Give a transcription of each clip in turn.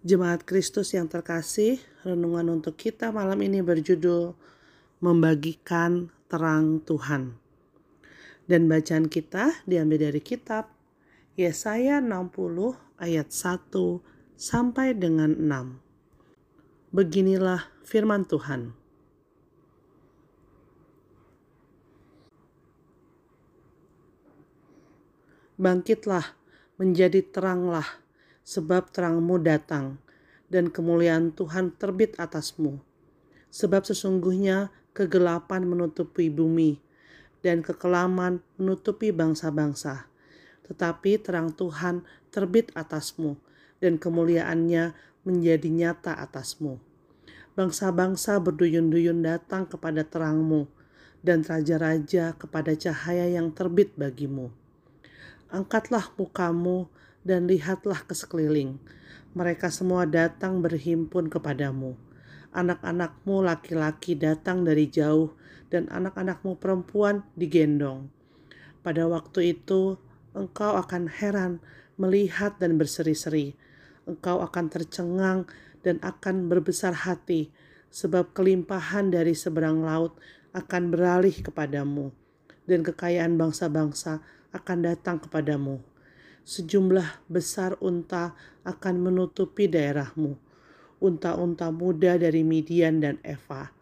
Jemaat Kristus yang terkasih, renungan untuk kita malam ini berjudul Membagikan Terang Tuhan. Dan bacaan kita diambil dari kitab Yesaya 60 ayat 1 sampai dengan 6. Beginilah firman Tuhan. Bangkitlah, menjadi teranglah, sebab terangmu datang, dan kemuliaan Tuhan terbit atasmu. Sebab sesungguhnya kegelapan menutupi bumi, dan kekelaman menutupi bangsa-bangsa. Tetapi terang Tuhan terbit atasmu, dan kemuliaannya menjadi nyata atasmu. Bangsa-bangsa berduyun-duyun datang kepada terangmu, dan raja-raja kepada cahaya yang terbit bagimu. Angkatlah mukamu dan lihatlah ke sekeliling. Mereka semua datang berhimpun kepadamu. Anak-anakmu laki-laki datang dari jauh, dan anak-anakmu perempuan digendong. Pada waktu itu, engkau akan heran melihat dan berseri-seri. Engkau akan tercengang dan akan berbesar hati, sebab kelimpahan dari seberang laut akan beralih kepadamu, dan kekayaan bangsa-bangsa akan datang kepadamu sejumlah besar unta akan menutupi daerahmu. Unta-unta muda dari Midian dan Eva.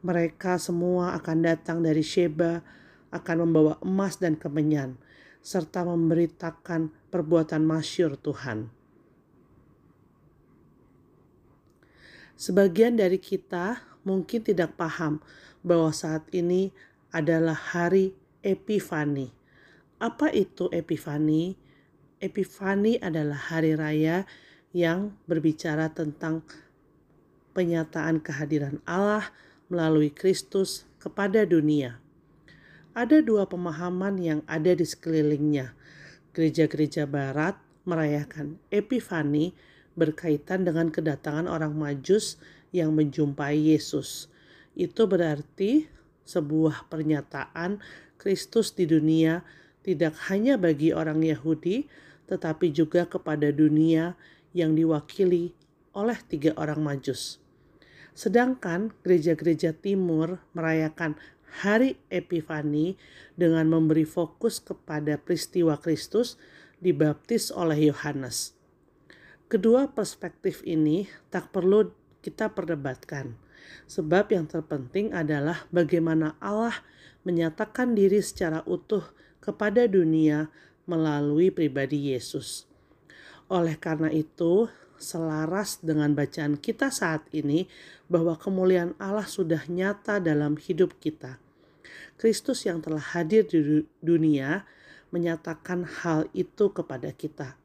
Mereka semua akan datang dari Sheba, akan membawa emas dan kemenyan, serta memberitakan perbuatan masyur Tuhan. Sebagian dari kita mungkin tidak paham bahwa saat ini adalah hari Epifani. Apa itu Epifani? Epifani adalah hari raya yang berbicara tentang penyataan kehadiran Allah melalui Kristus kepada dunia. Ada dua pemahaman yang ada di sekelilingnya. Gereja-gereja barat merayakan Epifani berkaitan dengan kedatangan orang Majus yang menjumpai Yesus. Itu berarti sebuah pernyataan Kristus di dunia tidak hanya bagi orang Yahudi, tetapi juga kepada dunia yang diwakili oleh tiga orang majus. Sedangkan gereja-gereja timur merayakan hari Epifani dengan memberi fokus kepada peristiwa Kristus dibaptis oleh Yohanes. Kedua perspektif ini tak perlu kita perdebatkan, sebab yang terpenting adalah bagaimana Allah menyatakan diri secara utuh kepada dunia melalui pribadi Yesus. Oleh karena itu, selaras dengan bacaan kita saat ini bahwa kemuliaan Allah sudah nyata dalam hidup kita. Kristus yang telah hadir di dunia menyatakan hal itu kepada kita.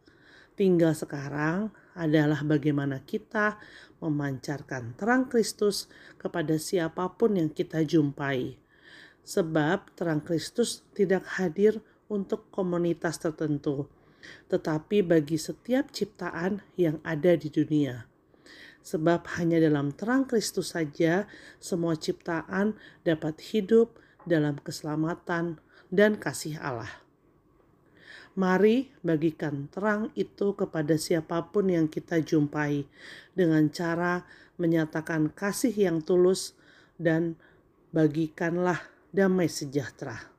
Tinggal sekarang adalah bagaimana kita memancarkan terang Kristus kepada siapa pun yang kita jumpai. Sebab terang Kristus tidak hadir untuk komunitas tertentu, tetapi bagi setiap ciptaan yang ada di dunia. Sebab hanya dalam terang Kristus saja semua ciptaan dapat hidup dalam keselamatan dan kasih Allah. Mari bagikan terang itu kepada siapa pun yang kita jumpai dengan cara menyatakan kasih yang tulus dan bagikanlah damai sejahtera.